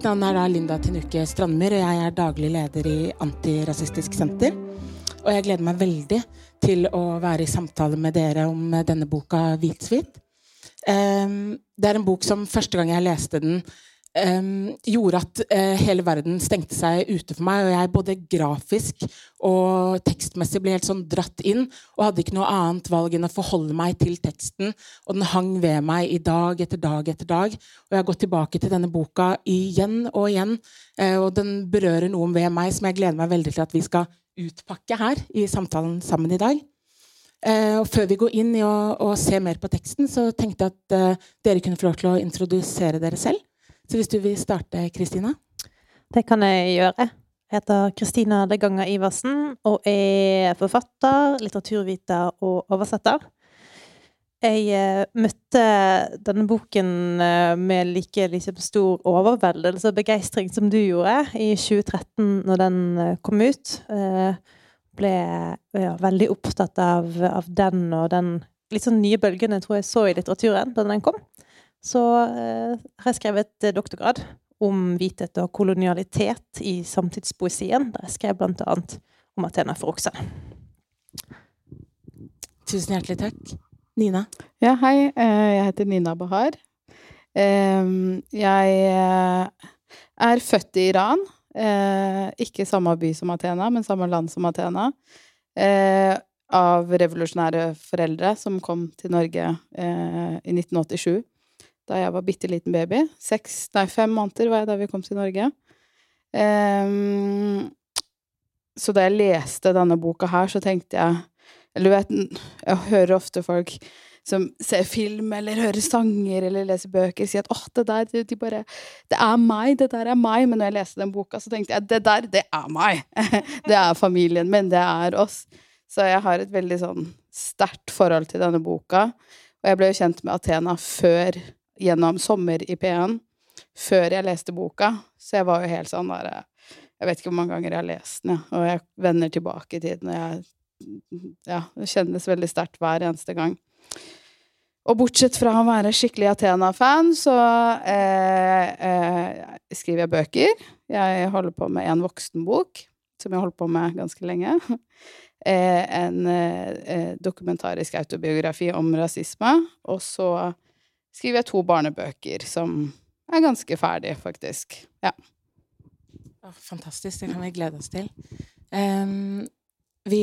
mitt navn er da Linda Tinuke Strandmyr, og jeg er daglig leder i Antirasistisk Senter. Og jeg gleder meg veldig til å være i samtale med dere om denne boka Hvitsvit. Um, det er en bok som første gang jeg leste den, um, gjorde at uh, hele verden stengte seg ute for meg, og jeg både grafisk og tekstmessig ble helt sånn dratt inn, og hadde ikke noe annet valg enn å forholde meg til teksten, og den hang ved meg i dag etter dag etter dag. Og jeg har gått tilbake til denne boka igjen og igjen, uh, og den berører noe ved meg som jeg gleder meg veldig til at vi skal utpakke her i samtalen sammen i dag. Uh, og før vi går inn i å, å, se mer på teksten, så tenkte jeg at uh, dere kunne få lov til å introdusere dere selv. Så hvis du vil starte, Kristina? Det kan jeg gjøre. Jeg heter Kristina Deganger Iversen og er forfatter, litteraturviter og oversetter. Jeg uh, møtte denne boken med like liksom, stor overveldelse og begeistring som du gjorde i 2013, når den kom ut. Ble ja, veldig opptatt av, av, den og den litt sånn nye bølgen jeg tror jeg så i litteraturen da den kom. Så eh, har jeg skrevet doktorgrad om hvithet og kolonialitet i samtidspoesien, der jeg skrev annet om Athena for okse. Tusen hjertelig takk. Nina? Ja, hei. Eh, jeg heter Nina Bahar. Jeg eh, er født i Iran. Eh, ikke samme by som Athena, men samme land som Athena. Eh, av revolusjonære foreldre som kom til Norge eh, i 1987. Da jeg var bitte liten baby. Seks, nei, fem måneder var jeg da vi kom til Norge. Um, så da jeg leste denne boka her, så tenkte jeg Eller du vet, jeg hører ofte folk som ser film eller hører sanger eller leser bøker, si at åh, det der de bare, det er meg, det der er meg. Men når jeg leste den boka, så tenkte jeg det der, det er meg. det er familien min, det er oss. Så jeg har et veldig sånn sterkt forhold til denne boka. Og jeg ble jo kjent med Athena før, gjennom sommer i P1, før jeg leste boka. Så jeg var jo helt sånn der Jeg vet ikke hvor mange ganger jeg har lest den, og jeg vender tilbake i tiden, og jeg Ja, det kjennes veldig sterkt hver eneste gang. Og bortsett fra å være skikkelig Athena-fan, så eh, eh, skriver jeg bøker. Jeg holder på med en voksenbok, som jeg holdt på med ganske lenge. Eh, en eh, dokumentarisk autobiografi om rasisme. Og så skriver jeg to barnebøker, som er ganske ferdig, faktisk. Ja. Fantastisk. Det kan vi glede oss til. Um, vi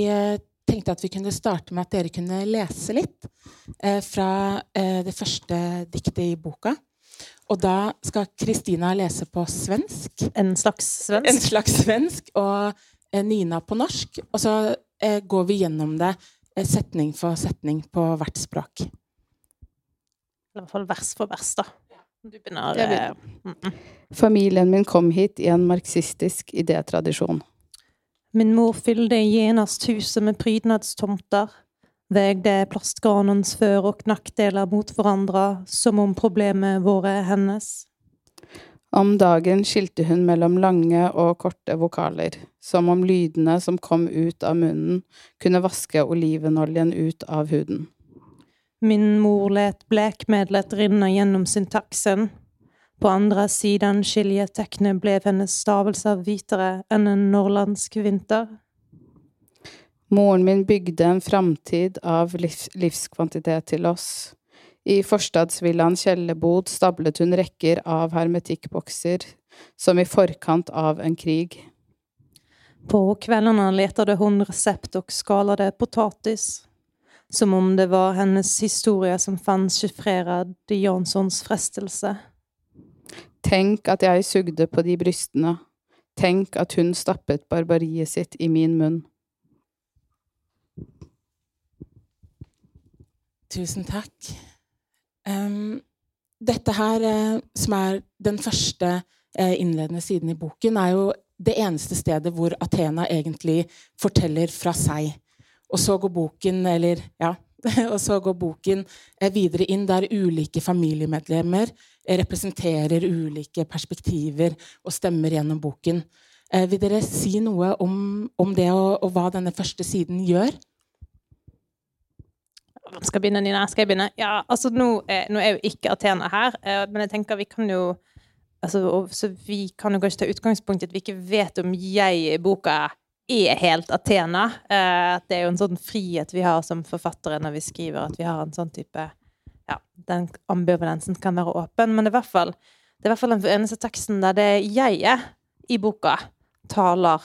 tenkte at vi kunne starte med at dere kunne lese litt uh, fra uh, det første diktet i boka. Og da skal Kristina lese på svensk. En slags svensk? En slags svensk, Og uh, Nina på norsk. Og så eh, går vi gjennom det eh, setning for setning på hvert språk. I hvert fall vers for vers, da. Du begynner mm -mm. Familien min kom hit i en marxistisk idétradisjon. Min mor fyllde Jenas huset med prydnadstomter, vegde plastgranens før- og knakkdeler mot hverandre som om problemet våre hennes. Om dagen skilte hun mellom lange og korte vokaler, som om lydene som kom ut av munnen, kunne vaske olivenoljen ut av huden. Min mor let blekmedlet rinne gjennom syntaksen, på andre siden skiljeteknet ble hennes stavelser hvitere enn en norrlandsk vinter. Moren min bygde en framtid av livs livskvantitet til oss. I forstadsvillaen Kjellebod stablet hun rekker av hermetikkbokser, som i forkant av en krig. På kveldene letade hun resept og skalade potatis, som om det var hennes historie som fant chiffrerad i Janssons frestelse. Tenk at jeg sugde på de brystene. Tenk at hun stappet barbariet sitt i min munn. Tusen takk. Um, dette her, uh, som er den første uh, innledende siden i boken, er jo det eneste stedet hvor Athena egentlig forteller fra seg. Og så går boken, eller ja, så går boken uh, videre inn der ulike familiemedlemmer representerer ulike perspektiver og stemmer gjennom boken. Eh, vil dere si noe om, om det og, og, hva denne første siden gjør? Hvem skal begynne, Nina? Skal jeg begynne? Ja, altså nå, eh, nå er jo ikke Athena her, eh, men jeg tenker vi kan jo altså, Så vi kan jo kanskje ta utgangspunkt i at vi ikke vet om jeg i boka er helt Athena. Eh, det er jo en sånn frihet vi har som forfattere når vi skriver, at vi har en sånn type Ja, den ambivalensen kan være åpen, men det er i hvert fall, det er i hvert fall den eneste teksten der det jeget i boka taler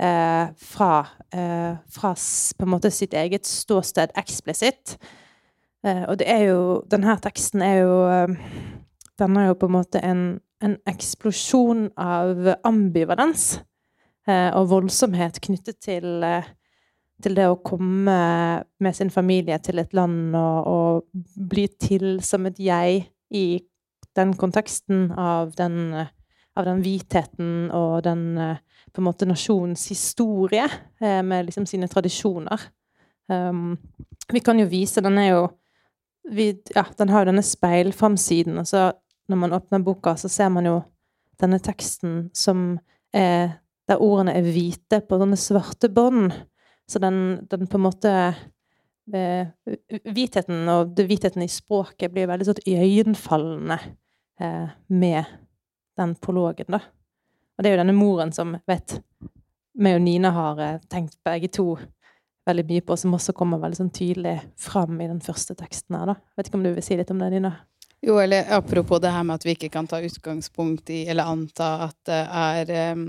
eh, fra, eh, fra på en måte sitt eget ståsted eksplisitt. Eh, og det er jo Denne teksten er jo eh, Den er jo på en måte en, en eksplosjon av ambivalens. Eh, og voldsomhet knyttet til, eh, til, det å komme med sin familie til et land og, og bli til som et jeg i den konteksten av den, av den hvitheten og den på en måte nasjonens historie, eh, med liksom sine tradisjoner. Um, vi kan jo vise Den er jo vi, Ja, den har jo denne speilframsiden, og så når man åpner boka, så ser man jo denne teksten som er der ordene er hvite på sånne svarte bånd. Så den, den, på en måte eh, Hvitheten og hvitheten i språket blir veldig sånn iøynefallende eh, med den prologen, da. Og det er jo denne moren som vet meg og Nina har eh, tenkt begge to veldig mye på, som også kommer veldig sånn tydelig fram i den første teksten her, da. Vet ikke om du vil si litt om det, Nina? Jo, eller apropos det her med at vi ikke kan ta utgangspunkt i, eller anta at det er um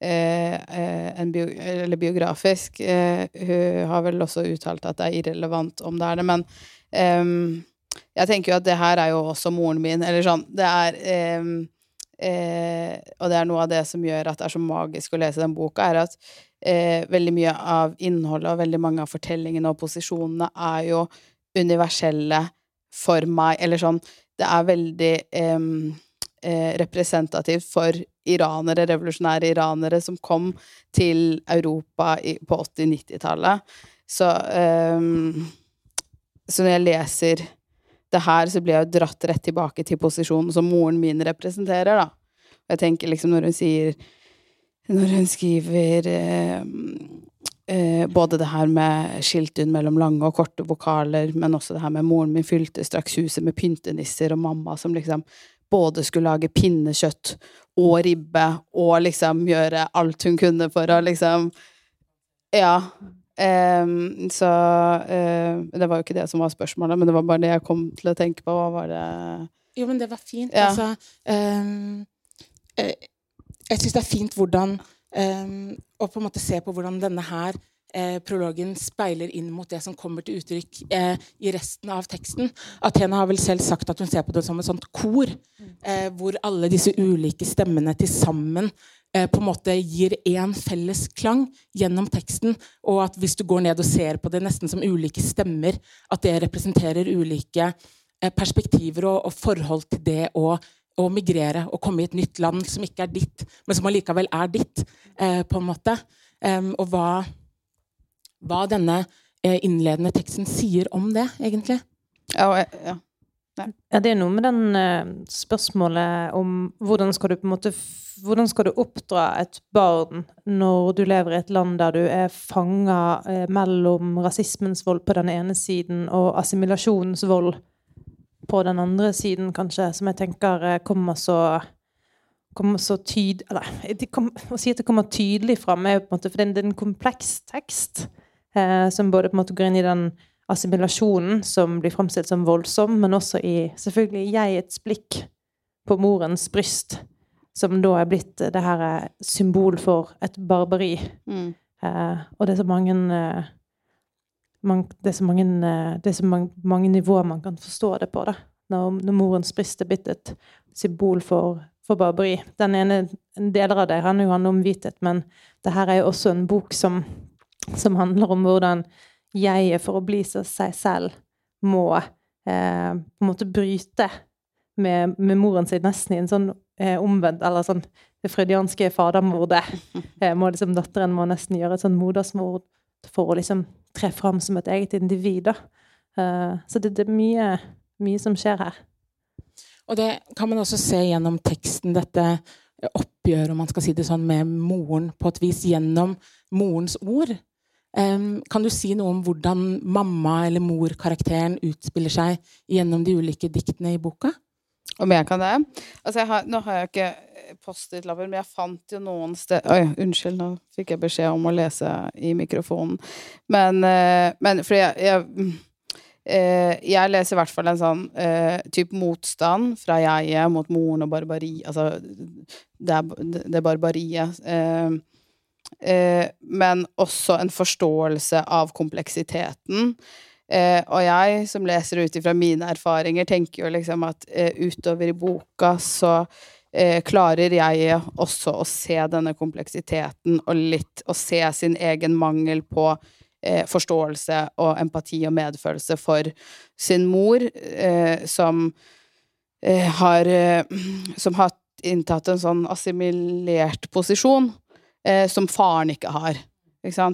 bio, eller biografisk. Eh, hun har vel også uttalt at det er irrelevant om det er det, men um, jeg tenker jo at det her er jo også moren min, eller sånn. Det er um, eh, Og det er noe av det som gjør at det er så magisk å lese den boka, er at eh, veldig mye av innholdet og veldig mange av fortellingene og posisjonene er jo universelle for meg, eller sånn Det er veldig um, eh, representativt for iranere, revolusjonære iranere som kom til Europa på 80-90-tallet. Så, um, så når jeg leser det her, så blir jeg jo dratt rett tilbake til posisjonen som moren min representerer, da. Og jeg tenker liksom når hun sier Når hun skriver eh, eh, både det her med skiltun mellom lange og korte vokaler, men også det her med moren min fylte straks huset med pyntenisser, og mamma som liksom både skulle lage pinnekjøtt og ribbe og liksom gjøre alt hun kunne for å liksom Ja. Um, så uh, Det var jo ikke det som var spørsmålet, men det var bare det jeg kom til å tenke på. Hva var det Jo, men det var fint. Ja. Altså um, Jeg syns det er fint hvordan um, Å på en måte se på hvordan denne her eh, prologen speiler inn mot det som kommer til uttrykk eh, i resten av teksten. Athena har vel selv sagt at hun ser på det som et sånt kor, eh, hvor alle disse ulike stemmene til sammen eh, på en måte gir én felles klang gjennom teksten, og at hvis du går ned og ser på det nesten som ulike stemmer, at det representerer ulike eh, perspektiver og, og, forhold til det å, å migrere og komme i et nytt land som ikke er ditt, men som allikevel er ditt, eh, på en måte. Og hva, hva denne eh, innledende teksten sier om det, egentlig. Ja, ja. Ja, det er noe med den uh, spørsmålet om hvordan skal du på en måte Hvordan skal du oppdra et barn når du lever i et land der du er fanga uh, mellom rasismens vold på den ene siden og assimilasjonens vold på den andre siden, kanskje, som jeg tenker uh, kommer så kommer så tyd... Eller kom, å si at det kommer tydelig fram, er jo på en måte For det er en kompleks tekst eh, som både på en måte går inn i den assimilasjonen som blir framstilt som voldsom, men også i selvfølgelig jegets blikk på morens bryst, som da er blitt det her eh, symbol for et barbari. Mm. Eh, og det er så mange eh, man, det er så mange, eh, det er så mange, mange, nivåer man kan forstå det på. da. Når, når morens bryst er blitt et symbol for, for barbari. Den ene deler av det handler jo om hvithet, men det her er jo også en bok som som handler om hvordan jeg, for å bli så seg selv, må eh, på en måte bryte med, med, moren sin nesten i en sånn eh, omvendt Eller sånn det freudianske fadermordet. Eh, må liksom, datteren må nesten gjøre et sånn modersmord for å liksom tre fram som et eget individ. Eh, så det, det, er mye, mye som skjer her. Og det kan man også se gjennom teksten, dette oppgjøret, om man skal si det sånn, med moren på et vis gjennom morens ord. Kan du si noe om hvordan mamma- eller mor-karakteren utspiller seg gjennom de ulike diktene i boka? Om jeg kan det? Altså, har, nå har jeg ikke Post-It-lapper, men jeg fant jo noen steder Oi, unnskyld, nå fikk jeg beskjed om å lese i mikrofonen. Men, eh, men fordi jeg, jeg eh, jeg leser i hvert fall en sånn uh, type motstand fra jeget mot moren og barbari Altså det, det barbariet. Eh, eh, men også en forståelse av kompleksiteten. Eh, og jeg, som leser ut ifra mine erfaringer, tenker jo liksom at eh, utover i boka så eh, klarer jeg også å se denne kompleksiteten og litt å se sin egen mangel på eh, forståelse og empati og medfølelse for sin mor, eh, som har Som har inntatt en sånn assimilert posisjon som faren ikke har.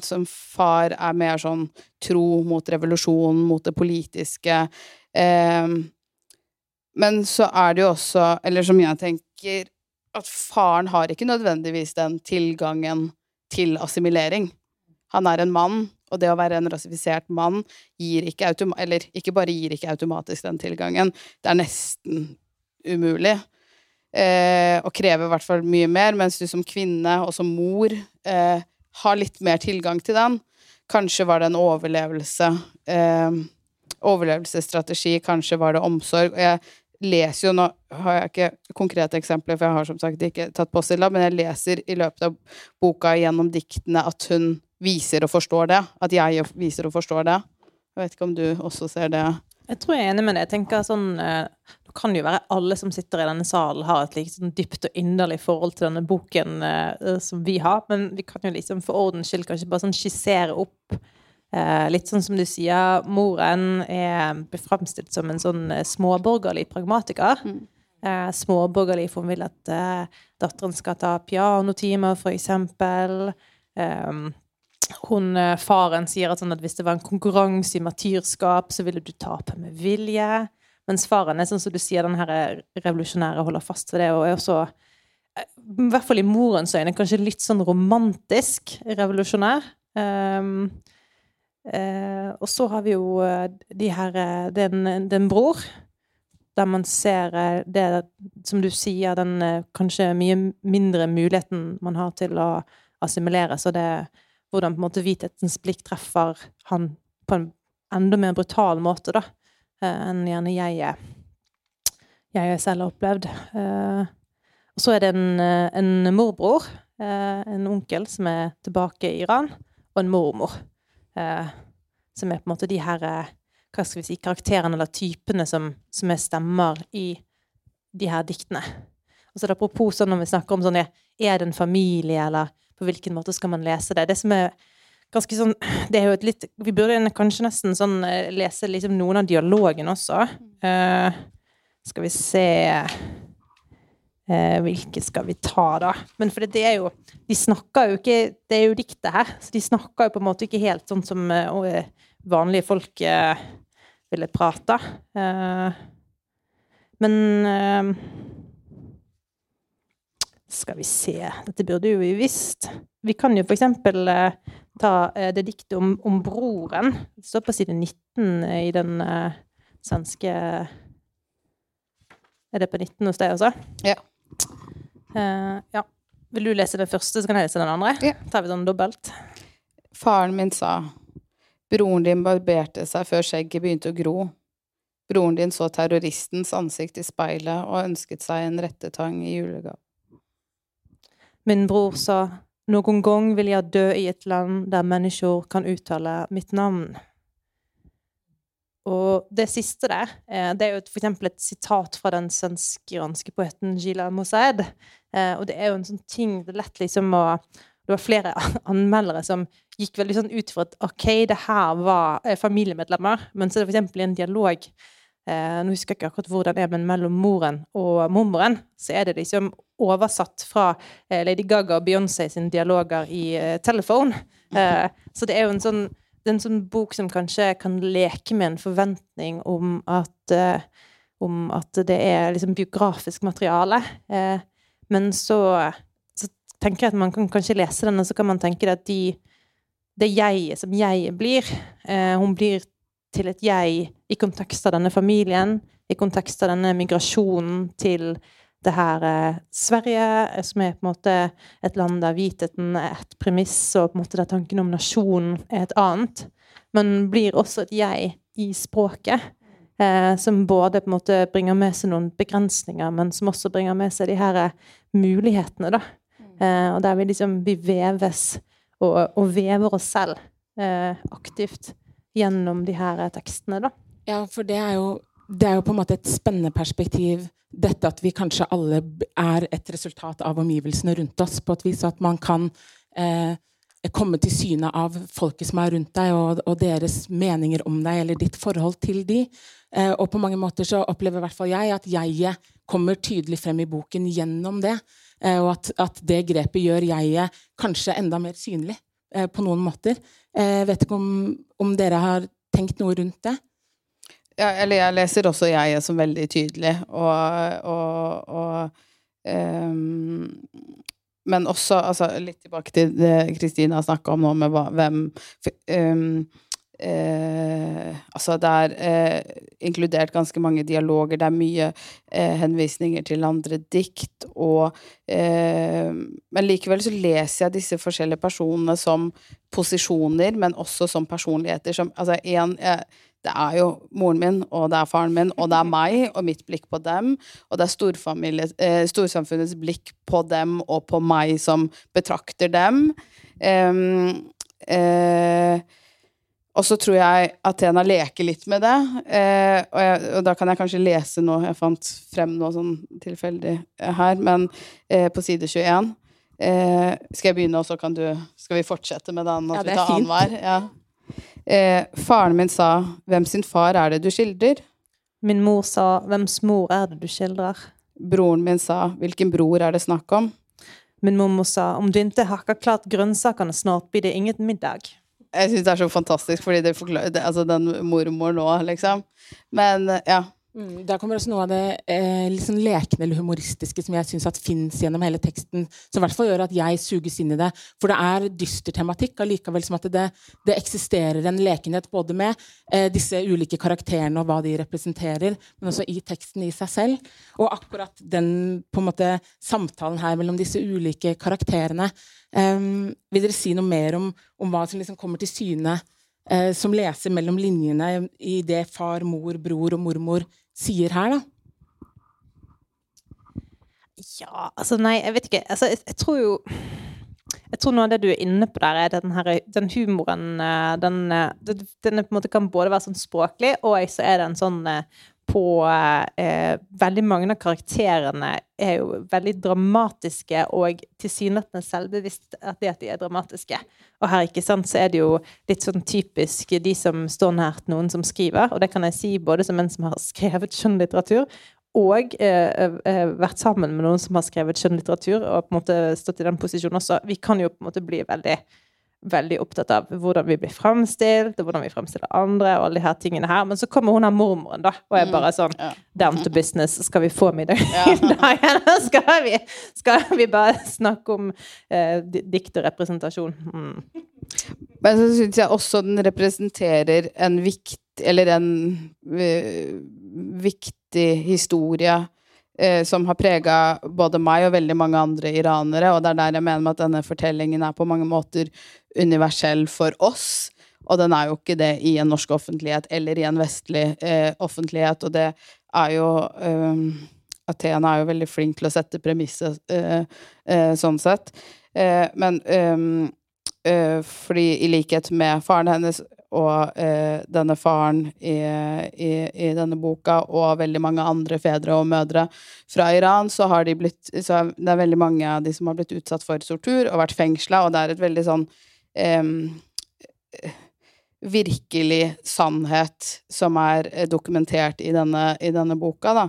Som far er mer sånn tro mot revolusjonen, mot det politiske. Eh, men så er det jo også, eller som jeg tenker, at faren har ikke nødvendigvis den tilgangen til assimilering. Han er en mann, og det å være en rasifisert mann gir ikke Eller ikke bare gir ikke automatisk den tilgangen, det er nesten umulig. Eh, og krever i hvert fall mye mer, mens du som kvinne og som mor eh, har litt mer tilgang til den. Kanskje var det en overlevelse. Eh, overlevelsesstrategi, kanskje var det omsorg. Jeg leser jo Nå har jeg ikke konkrete eksempler, for jeg har som sagt ikke tatt postilla, men jeg leser i løpet av boka gjennom diktene at hun viser og forstår det. At jeg viser og forstår det. Jeg vet ikke om du også ser det? Jeg tror jeg er enig med det. Jeg tenker sånn eh, kan jo være alle som sitter i denne salen, har et liksom dypt og inderlig forhold til denne boken uh, som vi har. Men vi kan jo liksom for ordens skyld kanskje bare sånn skissere opp uh, Litt sånn som du sier, moren er framstilt som en sånn uh, småborgerlig pragmatiker. Mm. småborgerlig, for hun vil at datteren skal ta pianotimer, for eksempel. Um, hun, faren sier at, sånn at hvis det var en konkurranse i martyrskap, så ville du tape med vilje. Mens faren er sånn som du sier, den her revolusjonære holder fast ved det, og er også i hvert fall i morens øyne, kanskje litt sånn romantisk revolusjonær. Um, uh, og så har vi jo uh, de her uh, den, den bror, der man ser det som du sier, den kanskje mye mindre muligheten man har til å assimilere. Så det hvordan på en måte hvithetens blikk treffer han på en enda mer brutal måte, da. Eh, enn gjerne jeg, jeg selv har opplevd. Eh, og så er det en, eh, en morbror, en onkel, som er tilbake i Iran, og en mormor. Som er på en måte de her hva skal vi si, karakterene eller typene som, som er stemmer i de her diktene. Og så er det apropos sånn når vi snakker om sånn Er det en familie, eller på hvilken måte skal man lese det? Det som er ganske sånn Det er jo et litt Vi burde kanskje nesten sånn eh, lese liksom noen av dialogen også. Uh, skal vi se uh, Hvilke skal vi ta, da? Men for det er jo De snakker jo ikke Det er jo diktet her, så de snakker jo på en måte ikke helt sånn som uh, vanlige folk ville prate. men skal vi se Dette burde jo vi visst. Vi kan jo for eksempel ta eh, det diktet om, om, broren. Det står på side 19 i den uh, svenske Er det på 19 hos deg også? Ja. Uh, ja. Vil du lese den første, så kan jeg lese den andre? Ja. tar vi sånn dobbelt. Faren min sa broren din barberte seg før skjegget begynte å gro. Broren din så terroristens ansikt i speilet og ønsket seg en rettetang i julegave. Min bror sa noen gang vil jeg dø i et land der mennesker kan uttale mitt navn. Og det siste der, eh, det er jo for eksempel et sitat fra den svensk-iranske poeten Gila Mosaed. Eh, og det er jo en sånn ting Det er lett liksom å Det var flere anmeldere som gikk veldig sånn ut for at OK, det her var eh, familiemedlemmer, men så er det for eksempel i en dialog Nå husker jeg ikke akkurat hvor den er, men mellom moren og mormoren, så er det liksom oversatt fra eh, Lady Gaga og Beyoncé sine dialoger i Telephone. telefon. Eh, så det er jo en sånn, en sånn bok som kanskje kan leke med en forventning om at eh, om at det er liksom biografisk materiale. Eh, men så, så, tenker jeg at man kan kanskje lese den, og så kan man tenke at de, det jeget som jeget blir Hun blir til et jeg i kontekst av denne familien, i i kontekst av denne migrasjonen til det her eh, Sverige, eh, som er på en måte et land der hvitheten er et premiss, og på en måte der tanken om nasjonen er et annet, men blir også et jeg i språket. Eh, som både på en måte bringer med seg noen begrensninger, men som også bringer med seg de her eh, mulighetene, da. Eh, og der vi liksom vi veves og, og vever oss selv aktivt gjennom de her tekstene, da. Ja, for det er jo det er jo på en måte et spennende perspektiv, dette at vi kanskje alle er et resultat av omgivelsene rundt oss, på et vis at man kan eh, komme til syne av folket som er rundt deg, og, og, deres meninger om deg, eller ditt forhold til de. Eh, og på mange måter så opplever i hvert fall jeg at jeget kommer tydelig frem i boken gjennom det. Eh, og at, at, det grepet gjør jeget kanskje enda mer synlig eh, på noen måter. Jeg eh, vet ikke om, om dere har tenkt noe rundt det? Ja, eller jeg leser også jeg som veldig tydelig, og, og, og um, Men også altså, litt tilbake til det Kristina snakka om nå, med hva, hvem um, Eh, altså det er eh, inkludert ganske mange dialoger. Det er mye eh, henvisninger til andre dikt. Og, eh, men likevel så leser jeg disse forskjellige personene som posisjoner, men også som personligheter. Som, altså en, det er jo moren min, og det er faren min, og det er meg, og mitt blikk på dem. Og det er eh, storsamfunnets blikk på dem og på meg som betrakter dem. Um, eh, og så tror jeg Athena leker litt med det. Eh, og, jeg, og, da kan jeg kanskje lese noe jeg fant frem noe sånn tilfeldig her, men eh, på side 21. Eh, skal jeg begynne, og så kan du Skal vi fortsette med den? ja, det er fint. Ja. Eh, faren min sa 'Hvem sin far er det du skildrer?' Min mor sa 'Hvems mor er det du skildrer?' Broren min sa 'Hvilken bror er det snakk om?' Min mormor sa 'Om du ikke hakker klart grønnsakene snart, blir det ingen middag'. Jeg syns det er så fantastisk, fordi det forklarer det, Altså den mormor nå, liksom. Men ja. Mm, der kommer også noe av det eh, litt sånn lekne eller humoristiske som jeg syns fins gjennom hele teksten, som i hvert fall gjør at jeg suges inn i det. For det er dyster tematikk allikevel som at det, det eksisterer en lekenhet både med eh, disse ulike karakterene og hva de representerer, men også i teksten i seg selv. Og akkurat den på en måte samtalen her mellom disse ulike karakterene eh, Vil dere si noe mer om, om hva som liksom kommer til syne eh, som leser mellom linjene i det far, mor, bror og mormor sier her, da? Ja, altså nei, jeg vet ikke. Altså, jeg, jeg, tror jo Jeg tror noe av det du er inne på der, er den, her, den humoren eh, den, den, den, på en måte kan både være sånn språklig, og så er det en sånn eh, på eh, Veldig mange av karakterene er jo veldig dramatiske og tilsynelatende selvbevisst at det at de er dramatiske. Og her ikke sant, så er det jo litt sånn typisk de som står nært noen som skriver. Og det kan jeg si både som en som har skrevet skjønnlitteratur, og eh, eh, vært sammen med noen som har skrevet skjønnlitteratur, og på en måte stått i den posisjonen også. Vi kan jo på en måte bli veldig veldig opptatt av hvordan vi blir fremstilt, og hvordan vi fremstiller andre, og alle de her tingene her. Men så kommer hun her mormoren, da, og er mm, bare sånn ja. Down to business. Skal vi få middag i dag, skal vi, skal vi bare snakke om eh, dikt og representasjon? Mm. Men så syns jeg også den representerer en vikt, eller en uh, viktig historie som har prega både meg og veldig mange andre iranere. Og det er der jeg mener at denne fortellingen er på mange måter universell for oss. Og den er jo ikke det i en norsk offentlighet eller i en vestlig eh, offentlighet. Og det er jo eh, Athena er jo veldig flink til å sette premisset eh, eh sånn sett. Eh, men fordi i likhet med faren hennes og eh, denne faren i, i, i, denne boka, og veldig mange andre fedre og mødre fra Iran, så har de blitt så Det er veldig mange av de som har blitt utsatt for tortur og vært fengsla, og det er et veldig sånn eh, Virkelig sannhet som er eh, dokumentert i denne, i denne boka, da.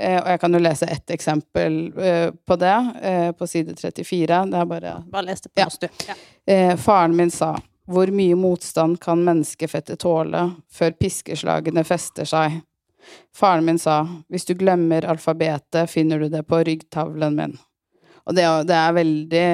Eh, og jeg kan jo lese ett eksempel eh, på det, eh, på side 34. Det er bare Bare les det på norsk, du. Ja. Eh, faren min sa hvor mye motstand kan menneskefettet tåle før piskeslagene fester seg? Faren min sa, hvis du glemmer alfabetet, finner du det på ryggtavlen min. Og det, det er veldig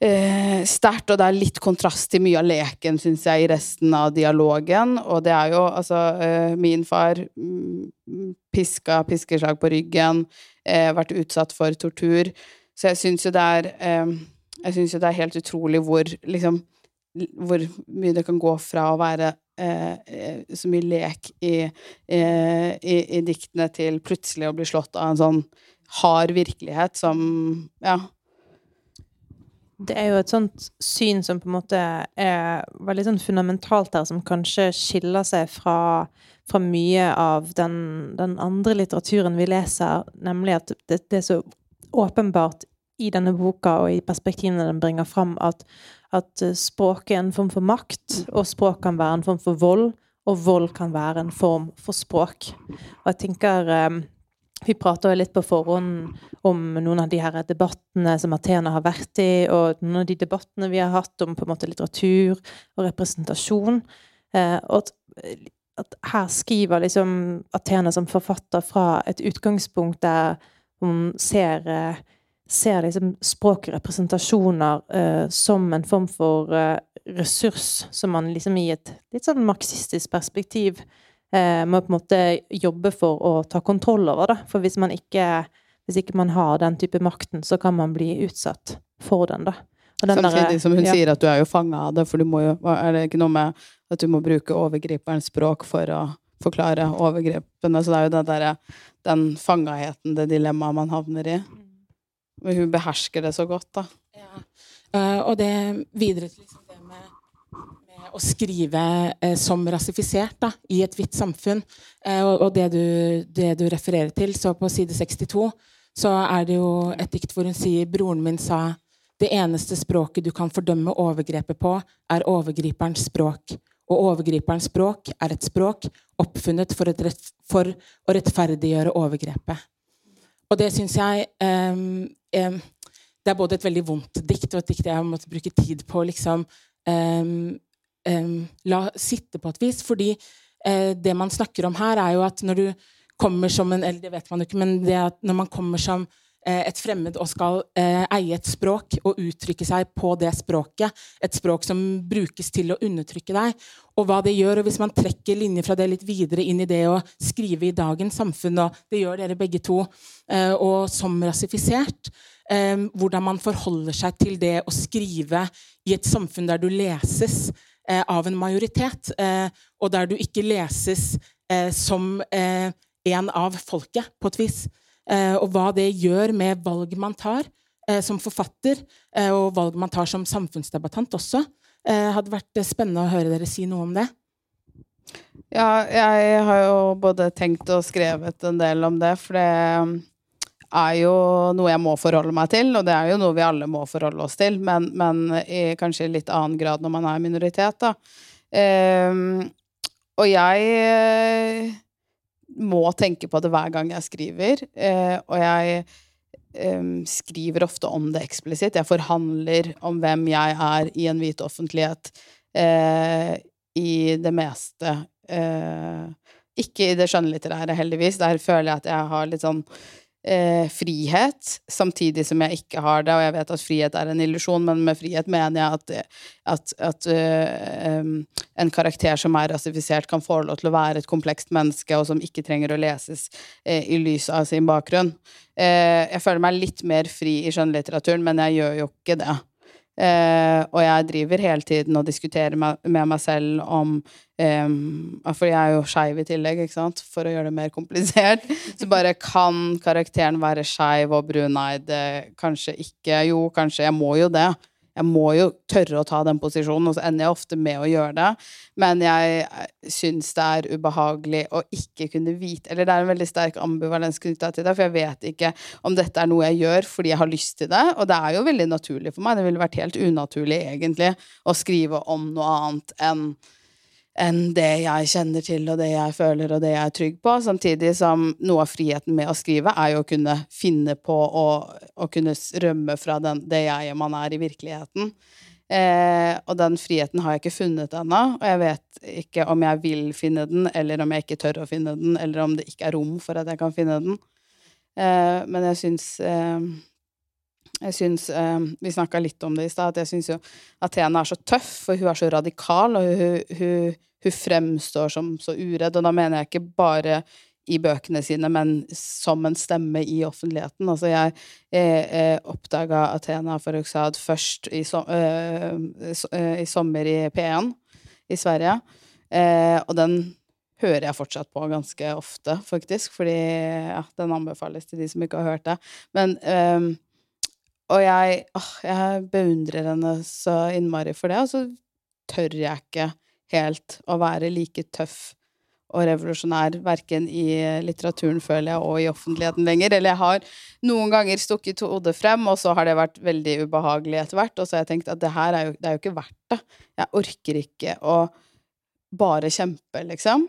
eh, sterkt, og det er litt kontrast til mye av leken, syns jeg, i resten av dialogen. Og det er jo altså eh, Min far mm, piska, piskeslag på ryggen, eh, vært utsatt for tortur. Så jeg syns jo det er eh, Jeg syns jo det er helt utrolig hvor liksom hvor mye det kan gå fra å være eh, eh så mye lek i, eh, i, i diktene til plutselig å bli slått av en sånn hard virkelighet som Ja. Det er jo et sånt syn som på en måte er veldig sånn fundamentalt her, som kanskje skiller seg fra, fra mye av den, den, andre litteraturen vi leser, nemlig at det, det, er så åpenbart i denne boka og i perspektivene den bringer fram, at, at språk er en form for makt, og språk kan være en form for vold, og vold kan være en form for språk. Og jeg tenker eh, vi prata litt på forhånd om noen av de her debattene som Athena har vært i, og noen av de debattene vi har hatt om på en måte litteratur og representasjon. Eh, og at, at, her skriver liksom Athena som forfatter fra et utgangspunkt der hun ser, eh, ser liksom språkrepresentasjoner eh, som en form for eh, ressurs som man liksom i et litt sånn marxistisk perspektiv eh, må på en måte jobbe for å ta kontroll over. Da. For hvis man ikke, hvis ikke man har den type makten, så kan man bli utsatt for den. da. Den Samtidig der, som hun ja. sier at du er jo fanga av det, for du må jo Er det ikke noe med at du må bruke overgriperens språk for å forklare overgrepene? Så det er jo det der den fangaheten, det dilemmaet man havner i. Men hun behersker det så godt, da. Ja. Uh, og det videre til liksom det med å skrive eh, som rasifisert da, i et hvitt samfunn. Eh, og, og det, du, det, du, refererer til, så på side 62, så er det jo et dikt hvor hun sier broren min sa det eneste språket du kan fordømme overgrepet på, er overgriperens språk. Og overgriperens språk er et språk oppfunnet for, rett, for å rettferdiggjøre overgrepet. Og det syns jeg um, um, Det er både et veldig vondt dikt og et dikt jeg har måttet bruke tid på liksom um, la sitte på et vis. Fordi uh, det man snakker om her, er jo at når du kommer som en Eller det vet man jo ikke, men det at når man kommer som et fremmed og skal eh, eie et språk og uttrykke seg på det språket, et språk som brukes til å undertrykke deg, og hva det gjør, og hvis man trekker linjer fra det litt videre inn i det å skrive i dagens samfunn, og det gjør dere begge to, og som rasifisert, hvordan man forholder seg til det å skrive i et samfunn der du leses Eh, av en majoritet, eh, og der du ikke leses eh, som en av folket, på et vis. Og hva det gjør med valg man tar som forfatter, og valg man tar som samfunnsdebattant også. hadde vært spennende å høre dere si noe om det. Ja, jeg har jo både tenkt og skrevet en del om det, for det er jo noe jeg må forholde meg til, og det er jo noe vi alle må forholde oss til, men, men i kanskje litt annen grad når man er minoritet, da. Um, og jeg må tenke på det hver gang jeg skriver, uh, og jeg skriver ofte om det eksplisitt. Jeg forhandler om hvem jeg er i en hvit offentlighet uh, i det meste. ikke i det skjønnlitterære, heldigvis. Der føler jeg at jeg har litt sånn eh, frihet, samtidig som jeg ikke har det. Og jeg vet at frihet er en illusjon, men med frihet mener jeg at, at, at uh, en karakter som er rasifisert, kan få lov til å være et komplekst menneske, og som ikke trenger å leses eh, i lys av sin bakgrunn. Eh, jeg føler meg litt mer fri i skjønnlitteraturen, men jeg gjør jo ikke det. Uh, og jeg driver hele tiden og diskuterer med, med meg selv om eh, For jeg er jo skeiv i tillegg, ikke sant, for å gjøre det mer komplisert. Så bare kan karakteren være skeiv og bruneid? Kanskje ikke. Jo, kanskje. Jeg må jo det jeg må jo tørre å ta den posisjonen, og så ender jeg ofte med å gjøre det. Men jeg syns det er ubehagelig å ikke kunne vite Eller det er en veldig sterk ambivalens knytta til det, for jeg vet ikke om dette er noe jeg gjør fordi jeg har lyst til det. Og det er jo veldig naturlig for meg. Det ville vært helt unaturlig, egentlig, å skrive om noe annet enn enn det jeg kjenner til, og det jeg føler, og det jeg er trygg på. Samtidig som noe av friheten med å skrive er jo å kunne finne på å, kunne rømme fra den, det jeg man er i virkeligheten. Eh, og den friheten har jeg ikke funnet ennå, og jeg vet ikke om jeg vil finne den, eller om jeg ikke tør å finne den, eller om det ikke er rom for at jeg kan finne den. Eh, men jeg syns eh, jeg syns eh, Vi snakka litt om det i stad, at jeg syns jo Athena er så tøff, for hun er så radikal, og hun, hun, hun fremstår som så uredd. Og da mener jeg ikke bare i bøkene sine, men som en stemme i offentligheten. Altså, jeg, jeg oppdaga Athena for Uxad først i, so, øh, i, sommer i P1 i Sverige, eh, og den hører jeg fortsatt på ganske ofte, faktisk, fordi ja, den anbefales til de som ikke har hørt det. Men øh, Og jeg, åh, jeg beundrer henne så innmari for det, og så tør jeg ikke helt å være like tøff og revolusjonær verken i litteraturen, føler jeg, og i offentligheten lenger. Eller jeg har noen ganger stukket hodet frem, og så har det vært veldig ubehagelig etter hvert. Og så har jeg tenkt at det her er jo, det er jo ikke verdt det. Jeg orker ikke å bare kjempe, liksom.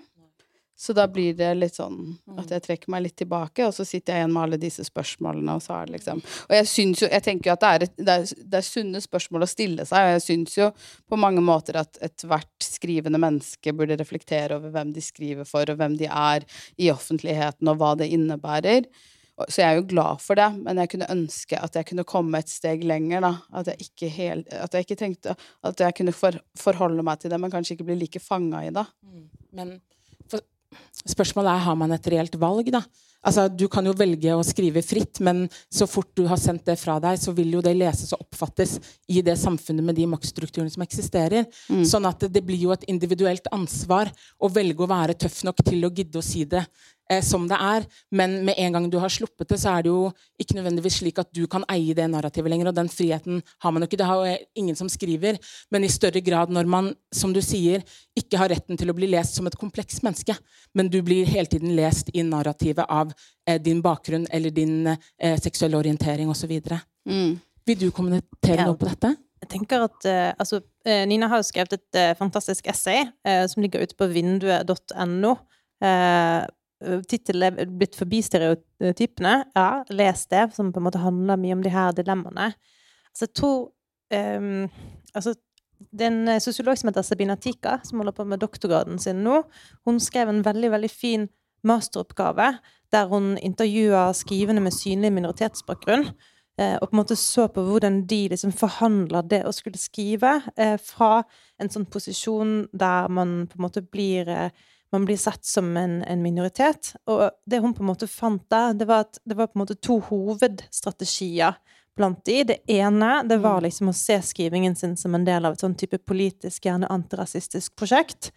Så da blir det litt sånn at jeg trekker meg litt tilbake, og så sitter jeg igjen med alle disse spørsmålene, og så er det liksom Og jeg syns jo Jeg tenker jo at det er, et, det, er, det er, sunne spørsmål å stille seg, og jeg syns jo på mange måter at ethvert skrivende menneske burde reflektere over hvem de skriver for, og hvem de er i offentligheten, og hva det innebærer. Så jeg er jo glad for det, men jeg kunne ønske at jeg kunne komme et steg lenger, da. At jeg ikke, helt, at jeg ikke tenkte At jeg kunne for, forholde meg til det, men kanskje ikke bli like fanga i det. Men Men Spørsmålet er har man et reelt valg. da? Altså, Du kan jo velge å skrive fritt, men så fort du har sendt det fra deg, så vil jo det leses og oppfattes i det samfunnet med de maktstrukturene som eksisterer. Mm. Sånn at det, blir jo et individuelt ansvar å velge å være tøff nok til å gidde å si det eh, som det er. Men med en gang du har sluppet det, så er det jo ikke nødvendigvis slik at du kan eie det narrativet lenger. Og den friheten har man jo ikke. Det har jo ingen som skriver. Men i større grad når man, som du sier, ikke har retten til å bli lest som et komplekst menneske, men du blir hele tiden lest i narrativet av eh, din bakgrunn eller din eh, seksuelle orientering osv. Mm. Vil du kommentere ja. noe på dette? Jeg tenker at uh, altså, uh, Nina har jo skrevet et uh, fantastisk essay som ligger ute på vinduet.no. Eh, tittelen er blitt forbi stereotypene. Ja, les det, som på en måte handler mye om de her dilemmaene. Altså, jeg um, altså, det er en sosiolog som heter Sabina Tika, som holder på med doktorgraden sin nå. Hun skrev en veldig, veldig fin masteroppgave der hun intervjua skrivende med synlig minoritetsbakgrunn. Eh, og på en måte så på hvordan de liksom forhandler det å skulle skrive eh, fra en sånn posisjon der man på en måte blir eh, man blir sett som en, en, minoritet. Og det hun på en måte fant der, det var at det var på en måte to hovedstrategier blant de. Det ene det var mm. liksom å se skrivingen sin som en del av et sånn type politisk, gjerne antirasistisk prosjekt.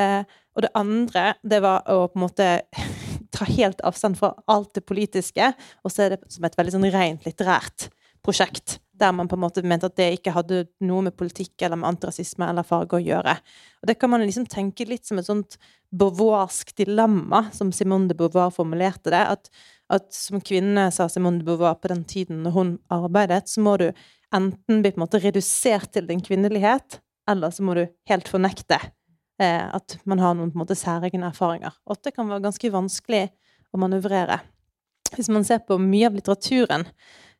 Eh, og det andre, det var å på en måte ta helt avstand fra alt det politiske, og se det som et veldig sånn rent litterært prosjekt der man på en måte mente at det ikke hadde noe med politikk eller med antirasisme eller farge å gjøre. Og det kan man liksom tenke litt som et sånt beauvoirsk dilemma, som Simone de Beauvoir formulerte det. At, at, som kvinne, sa Simone de Beauvoir på den tiden når hun arbeidet, så må du enten bli på en måte redusert til din kvinnelighet, eller så må du helt fornekte eh, at man har noen på en måte særegne erfaringer. Og det kan være ganske vanskelig å manøvrere. Hvis man ser på mye av litteraturen,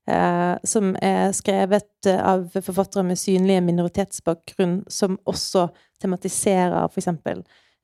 Eh, som er skrevet eh, av forfattere med synlige minoritetsbakgrunn, som også tematiserer f.eks.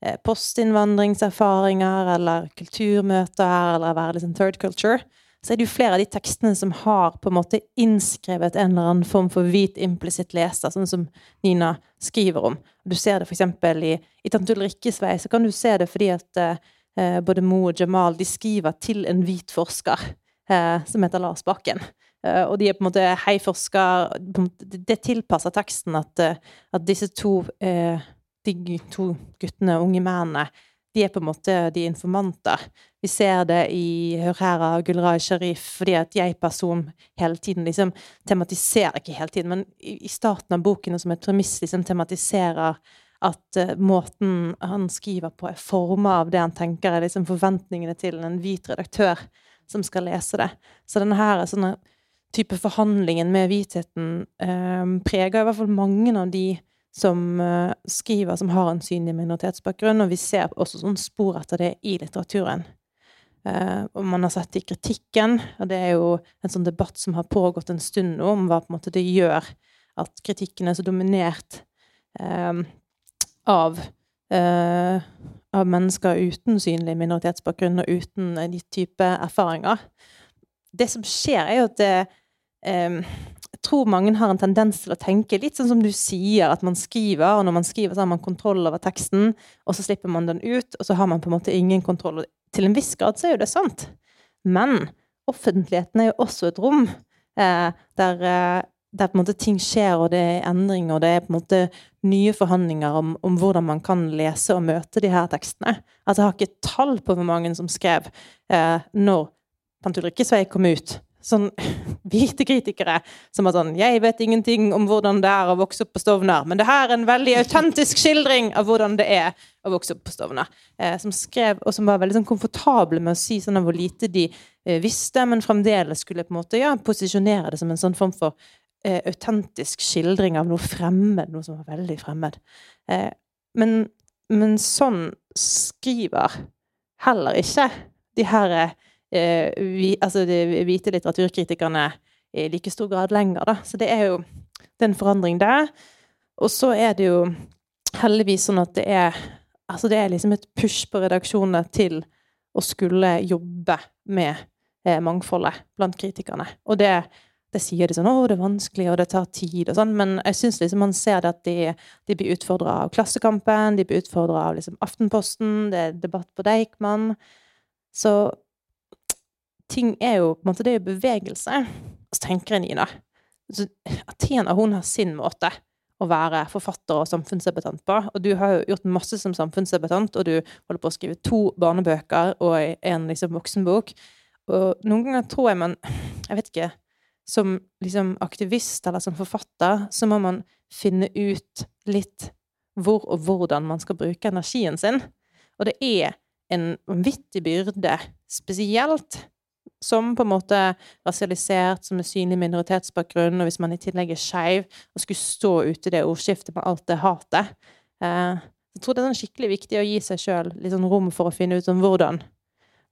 Eh, postinnvandringserfaringer eller kulturmøter eller være liksom third culture. Så er det jo flere av de tekstene som har på en måte innskrevet en eller annen form for hvit implisitt leser, sånn som Nina skriver om. Du ser det f.eks. i, i Tante Ulrikkes vei, så kan du se det fordi at eh, både Mo og Jamal de skriver til en hvit forsker eh, som heter Lars Bakken. Eh, og de er på en måte heiforska Det tilpasser teksten at, eh, at, disse to, eh, de to guttene, unge mennene, de er på en måte de informanter. Vi ser det i Hør her av Gulraj Sharif, fordi at jeg-person hele tiden liksom tematiserer Ikke hele tiden, men i, starten av boken som et premiss liksom tematiserer at måten han skriver på, er forma av det han tenker er liksom forventningene til en hvit redaktør som skal lese det. Så denne her er sånne type forhandlingen med hvitheten eh, preger i hvert fall mange av de som eh, skriver som har en synlig minoritetsbakgrunn, og vi ser også sånn spor etter det i litteraturen. Eh, og man har sett det i kritikken, og det er jo en sånn debatt som har pågått en stund nå, om hva på en måte det gjør at kritikken er så dominert eh, av eh, av mennesker uten synlig minoritetsbakgrunn og uten de type erfaringer. Det som skjer, er jo at det, eh, Jeg tror mange har en tendens til å tenke litt sånn som du sier, at man skriver, og når man skriver, så har man kontroll over teksten, og så slipper man den ut, og så har man på en måte ingen kontroll. Til en viss grad så er jo det sant. Men offentligheten er jo også et rom eh, der, eh, der måte ting skjer, og det er endringer, og det er på en måte nye forhandlinger om, om, hvordan man kan lese og møte de her tekstene. Altså, jeg har ikke tall på hvor mange som skrev eh, når Pantulrikkesvei kom ut, sånn hvite kritikere som var sånn 'Jeg vet ingenting om hvordan det er å vokse opp på Stovner, men det her er en veldig autentisk skildring av hvordan det er å vokse opp på Stovner.' Eh, som skrev, og som var veldig sånn komfortable med å si sånn av hvor lite de eh, visste, men fremdeles skulle på en måte ja, posisjonere det som en sånn form for eh, autentisk skildring av noe fremmed, noe som var veldig fremmed. Eh, men, men sånn skriver heller ikke de her Eh, vi, altså de hvite litteraturkritikerne i like stor grad lenger, da. Så det er jo det er forandring der. Og så er det jo heldigvis sånn at det er Altså det er liksom et push på redaksjonene til å skulle jobbe med eh, mangfoldet blant kritikerne. Og det, det sier de sånn 'Å, det er vanskelig, og det tar tid', og sånn, men jeg syns liksom man ser det at de, de blir utfordra av Klassekampen, de blir utfordra av liksom Aftenposten, det er debatt på Deichman. Så ting er jo på en måte, det er jo bevegelse. Og så tenker jeg, Nina så Athena hun har sin måte å være forfatter og samfunnsdebattant på. Og du har jo gjort masse som samfunnsdebattant, og du holder på å skrive to barnebøker og en liksom voksenbok. Og noen ganger tror jeg man Jeg vet ikke Som liksom aktivist eller som forfatter så må man finne ut litt hvor og hvordan man skal bruke energien sin. Og det er en vanvittig byrde, spesielt som på en måte rasialisert, som er synlig minoritetsbakgrunn, og hvis man i tillegg er skeiv, og skulle stå ute i det ordskiftet med alt det hatet eh, Jeg tror det er sånn skikkelig viktig å gi seg sjøl litt sånn rom for å finne ut om hvordan.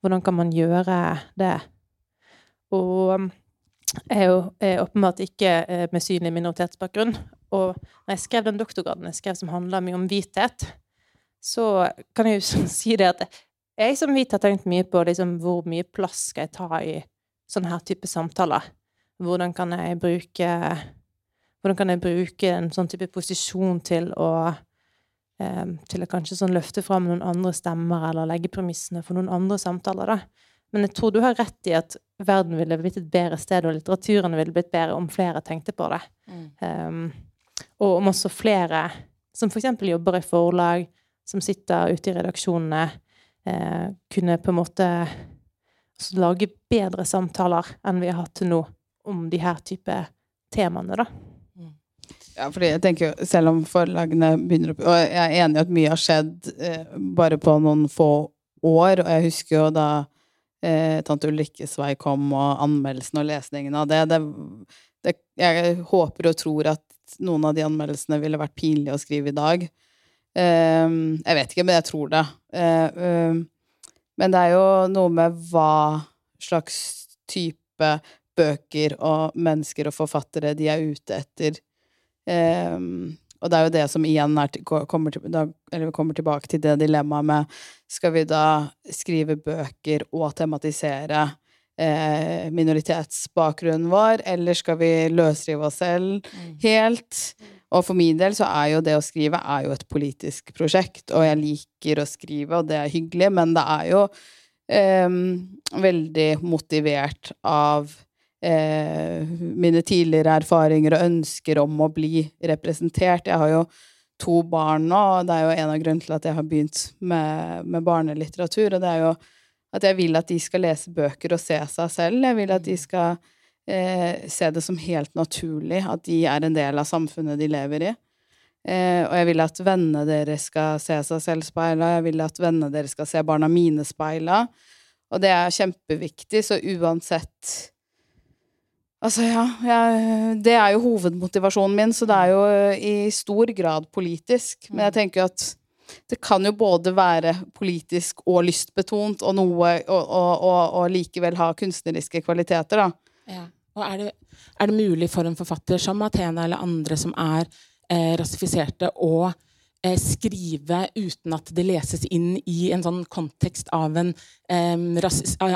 Hvordan kan man gjøre det? Og um, jeg er jo er åpenbart ikke eh, med synlig minoritetsbakgrunn. Og når jeg skrev den doktorgraden jeg skrev som handler mye om hvithet, så kan jeg jo si det at som hvit har tenkt mye på liksom, hvor mye plass skal jeg ta i sånne her type samtaler. Hvordan kan jeg bruke Hvordan kan jeg bruke en sånn type posisjon til å um, Til å kanskje sånn løfte fram noen andre stemmer, eller legge premissene for noen andre samtaler, da. Men jeg tror du har rett i at verden ville blitt et bedre sted, og litteraturen ville blitt bedre om flere tenkte på det. Mm. Um, og om også flere som eksempel jobber i forlag, som sitter ute i redaksjonene, eh, kunne på en måte lage bedre samtaler enn vi har hatt til nå om de her type temaene, da. Mm. Ja, fordi jeg tenker jo, selv om forlagene begynner opp Og jeg er enig i at mye har skjedd eh, bare på noen få år, og jeg husker jo da eh, tante Ulrikkes vei kom, og anmeldelsen og lesningen av det, det, det Jeg håper og tror at noen av de anmeldelsene ville vært pinlige å skrive i dag. Ehm, jeg vet ikke, men jeg tror det. Eh, ehm, men det er jo noe med hva slags type bøker og mennesker og forfattere de er ute etter. Ehm, og det er jo det som igjen til, kommer, til, da, kommer, tilbake til det dilemmaet med Skal vi da skrive bøker og tematisere eh, minoritetsbakgrunnen vår, eller skal vi løsrive oss selv mm. helt? Og for min del så er jo det å skrive er jo et politisk prosjekt, og jeg liker å skrive, og det er hyggelig, men det er jo eh, veldig motivert av eh, mine tidligere erfaringer og ønsker om å bli representert. Jeg har jo to barn nå, og det er jo en av grunnene til at jeg har begynt med, med barnelitteratur, og det er jo at jeg vil at de skal lese bøker og se seg selv. Jeg vil at de skal eh, se det som helt naturlig at de er en del av samfunnet de lever i. Eh, og jeg vil at vennene deres skal se seg selv speila, jeg vil at vennene deres skal se barna mine speila. Og det er kjempeviktig, så uansett Altså, ja, jeg, Det er jo hovedmotivasjonen min, så det er jo i stor grad politisk. Men jeg tenker at det kan jo både være politisk og lystbetont, og noe og, likevel ha kunstneriske kvaliteter, da. Ja. Og er det, er det, mulig for en forfatter som Athena eller andre som er eh, rasifiserte, å eh, skrive uten at det leses inn i en sånn kontekst av en eh,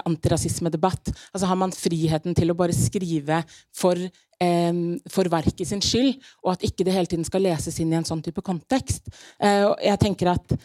antirasismedebatt. Altså har man friheten til å bare skrive for for verket sin skyld, og at ikke det hele tiden skal leses inn i en sånn type kontekst. Eh, jeg tenker at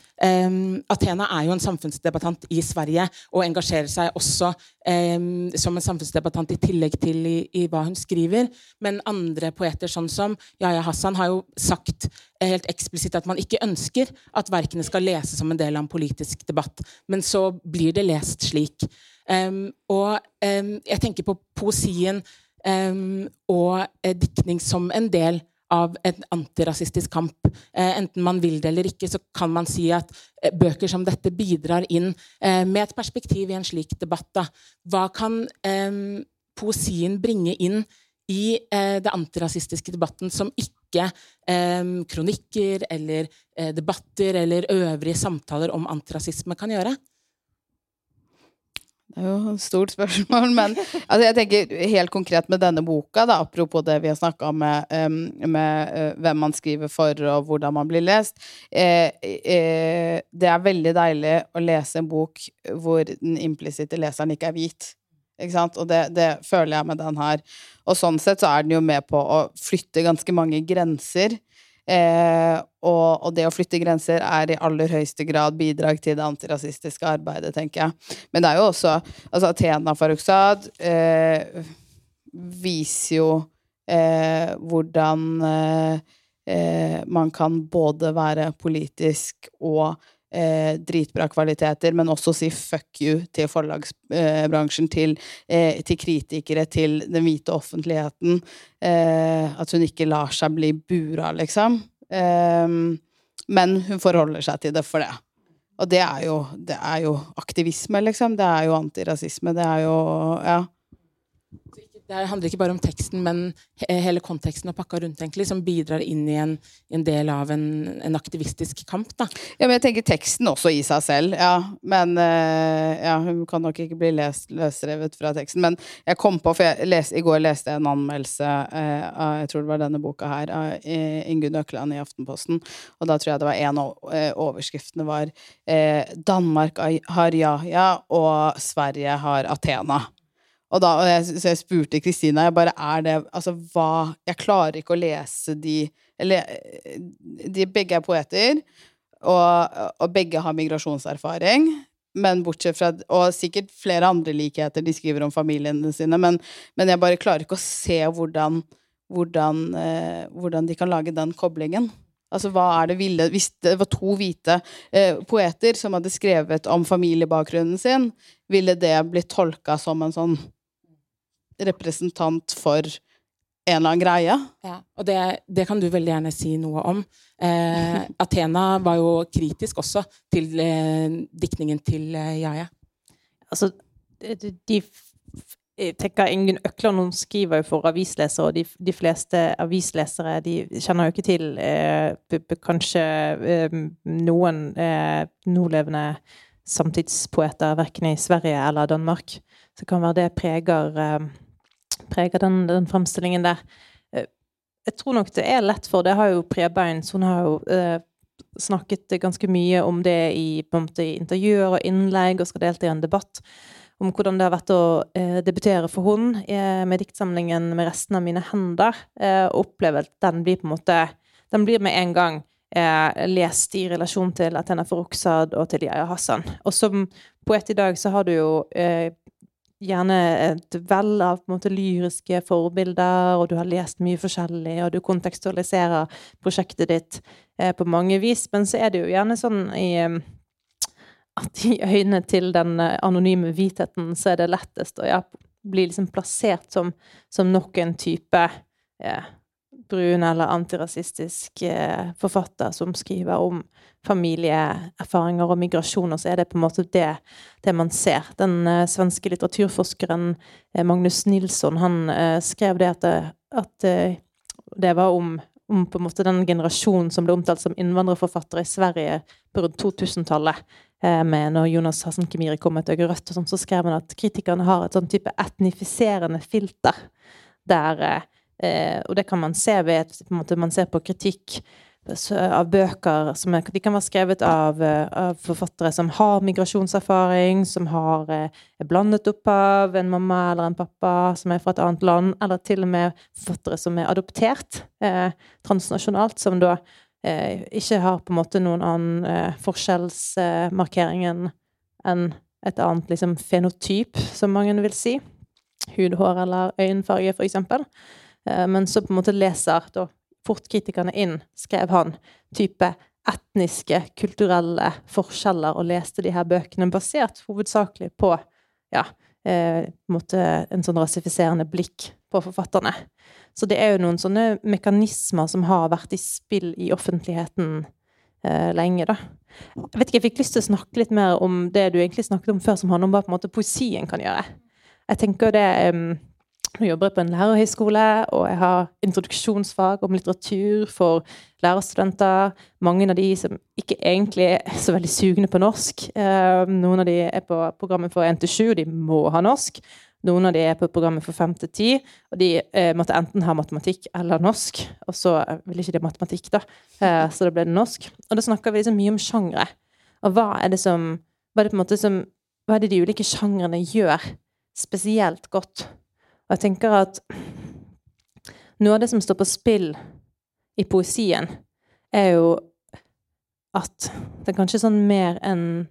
Athena er jo en samfunnsdebattant i Sverige og engasjerer seg også som en samfunnsdebattant i tillegg til i, i, hva hun skriver. Men andre poeter, sånn som Yahya Hassan, har jo sagt helt eksplisitt at man ikke ønsker at verkene skal leses som en del av en politisk debatt. Men så blir det lest slik. Og jeg tenker på poesien og eh, diktning som en del av en antirasistisk kamp. Eh, enten man vil det eller ikke, så kan man si at eh, bøker som dette bidrar inn eh, med et perspektiv i en slik debatt. Hva kan eh, poesien bringe inn i eh, det antirasistiske debatten som ikke kronikker eller debatter eller øvrige samtaler om antirasisme kan gjøre? Jo et stort spørsmål, men altså jeg tenker helt konkret med denne boka, da, apropos det vi har snakka om med, med uh, hvem man skriver for, og hvordan man blir lest. Eh, eh, det er veldig deilig å lese en bok hvor den implisitte leseren ikke er hvit. Ikke sant? Og det, det, føler jeg med den her. Og sånn sett så er den jo med på å flytte ganske mange grenser Eh, og, og, det å flytte grenser er i aller høyeste grad bidrag til det antirasistiske arbeidet, tenker jeg. Men det er jo også Altså, Athena Faruksad eh, viser jo eh, hvordan eh, eh, man kan både være politisk og Eh, dritbra kvaliteter, men også si fuck you til forlagsbransjen, til, eh, til, kritikere, til den hvite offentligheten. Eh, at hun ikke lar seg bli bura, liksom. Eh, men hun forholder seg til det for det. Og det er jo, det er jo aktivisme, liksom. Det er jo antirasisme. Det er jo Ja. Det handler ikke bare om teksten, men hele konteksten og pakka rundt egentlig, som bidrar inn i en, en del av en, en, aktivistisk kamp. Da. Ja, men jeg tenker teksten også i seg selv. Ja, men uh, ja, Hun kan nok ikke bli lest, løsrevet fra teksten. Men jeg kom på, for les, i går leste jeg en anmeldelse uh, av jeg tror det var denne boka her, av uh, Ingunn Økland i Aftenposten. Og da tror jeg det var en av overskriftene var 'Danmark har Yahya, og Sverige har Athena'. Og da, og jeg, så jeg spurte Kristina jeg bare, er det Altså, hva Jeg klarer ikke å lese de Eller de begge er poeter, og, og begge har migrasjonserfaring. Men bortsett fra Og sikkert flere andre likheter. De skriver om familiene sine. Men, men jeg bare klarer ikke å se hvordan, hvordan, eh, hvordan de kan lage den koblingen. Altså, hva er det ville Hvis det var to hvite eh, poeter som hadde skrevet om familiebakgrunnen sin, ville det blitt tolka som en sånn representant for en eller annen greie. Ja, og det, det, kan du veldig gjerne si noe om. Eh, Athena var jo kritisk også til eh, diktningen til eh, Jaja. Altså, de, de jeg tenker Ingunn Økland hun skriver jo for avislesere, og de, de fleste avislesere de kjenner jo ikke til eh, kanskje eh, noen eh, nålevende samtidspoeter, verken i Sverige eller Danmark. Så kan være det preger eh, preger den, den fremstillingen der. Eh, jeg tror nok det er lett for Det har jo Prebeins Hun har jo eh, snakket ganske mye om det i, måte, i, intervjuer og innlegg, og skal delta i en debatt om hvordan det har vært å eh, debutere for hun eh, med diktsamlingen 'Med resten av mine hender', eh, og oppleve at den blir på en måte Den blir med en gang eh, lest i relasjon til Athena Farokhzad og til Yahya Hassan. Og som poet i dag så har du jo gjerne et vell av måte lyriske forbilder, og du har lest mye forskjellig, og du kontekstualiserer prosjektet ditt eh, på mange vis. Men så er det jo gjerne sånn i eh, at i øynene til den eh, anonyme hvitheten, så er det lettest å ja, bli liksom plassert som, som nok en type eh, brun eller antirasistisk eh, forfatter som skriver om familieerfaringer og migrasjon, og så er det på en måte det, det man ser. Den uh, svenske litteraturforskeren uh, Magnus Nilsson han skrev det at, at det var om, om, på en måte den generasjonen som ble omtalt som innvandrerforfattere i Sverige på rundt 2000-tallet. Med når Jonas Hassen Kemiri kom med et øye rødt, og sånt, så skrev han at kritikerne har et sånn type etnifiserende filter. Der, og det kan man se ved at man ser på kritikk av bøker som er, de kan være skrevet av, eh, av, forfattere som har migrasjonserfaring, som har er blandet opp av en mamma eller en pappa som er fra et annet land, eller til og med forfattere som er adoptert eh, transnasjonalt, som da eh, ikke har på en måte noen annen eh, forskjellsmarkering enn et annet liksom, fenotyp, som mange vil si. Hudhår eller øyenfarge, for eksempel. Eh, men så på en måte leser da fort kritikerne inn, skrev han, type etniske, kulturelle forskjeller, og leste de her bøkene basert hovedsakelig på ja, eh, en sånn rasifiserende blikk på forfatterne. Så det er jo noen sånne mekanismer som har vært i spill i offentligheten eh, lenge, da. Jeg vet ikke, jeg fikk lyst til å snakke litt mer om det du egentlig snakket om før, som handler om hva på en måte poesien kan gjøre. Jeg tenker det um, Nå jobber jeg på en lærerhøyskole, og jeg har introduksjonsfag om litteratur for lærerstudenter. Mange av de som ikke egentlig er så veldig sugne på norsk. Um, noen av de er på programmet for 1 7, og de må ha norsk. Noen av de er på programmet for 5 10, og de eh, måtte enten ha matematikk eller norsk. Og så ville ikke de matematikk, da, eh, så da ble det norsk. Og da snakker vi liksom mye om sjangre. Og hva er det som Hva er det som Hva er det de ulike sjangrene gjør spesielt godt? Og jeg tenker at noe av det som står på spill i poesien, er jo at det er kanskje sånn mer enn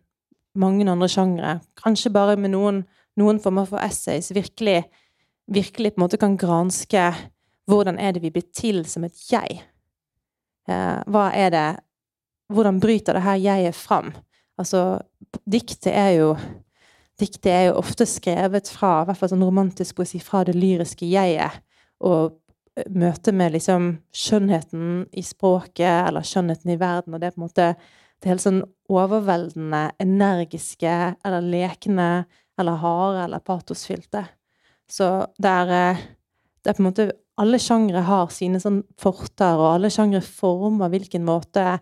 mange andre sjangre. Kanskje bare med noen noen former for essays virkelig, virkelig på en måte kan granske hvordan er det vi blir til som et jeg? Eh, hva er det Hvordan bryter det her jeget fram? Altså, diktet er jo Diktet er jo ofte skrevet fra, i hvert fall sånn romantisk poesi, fra det lyriske jeget. Og møtet med liksom skjønnheten i språket, eller skjønnheten i verden, og det er på en måte det helt sånn overveldende, energiske eller lekne eller harde eller patosfylte. Så der, det er på en måte Alle sjangre har sine sånn forter, og alle sjangre former hvilken måte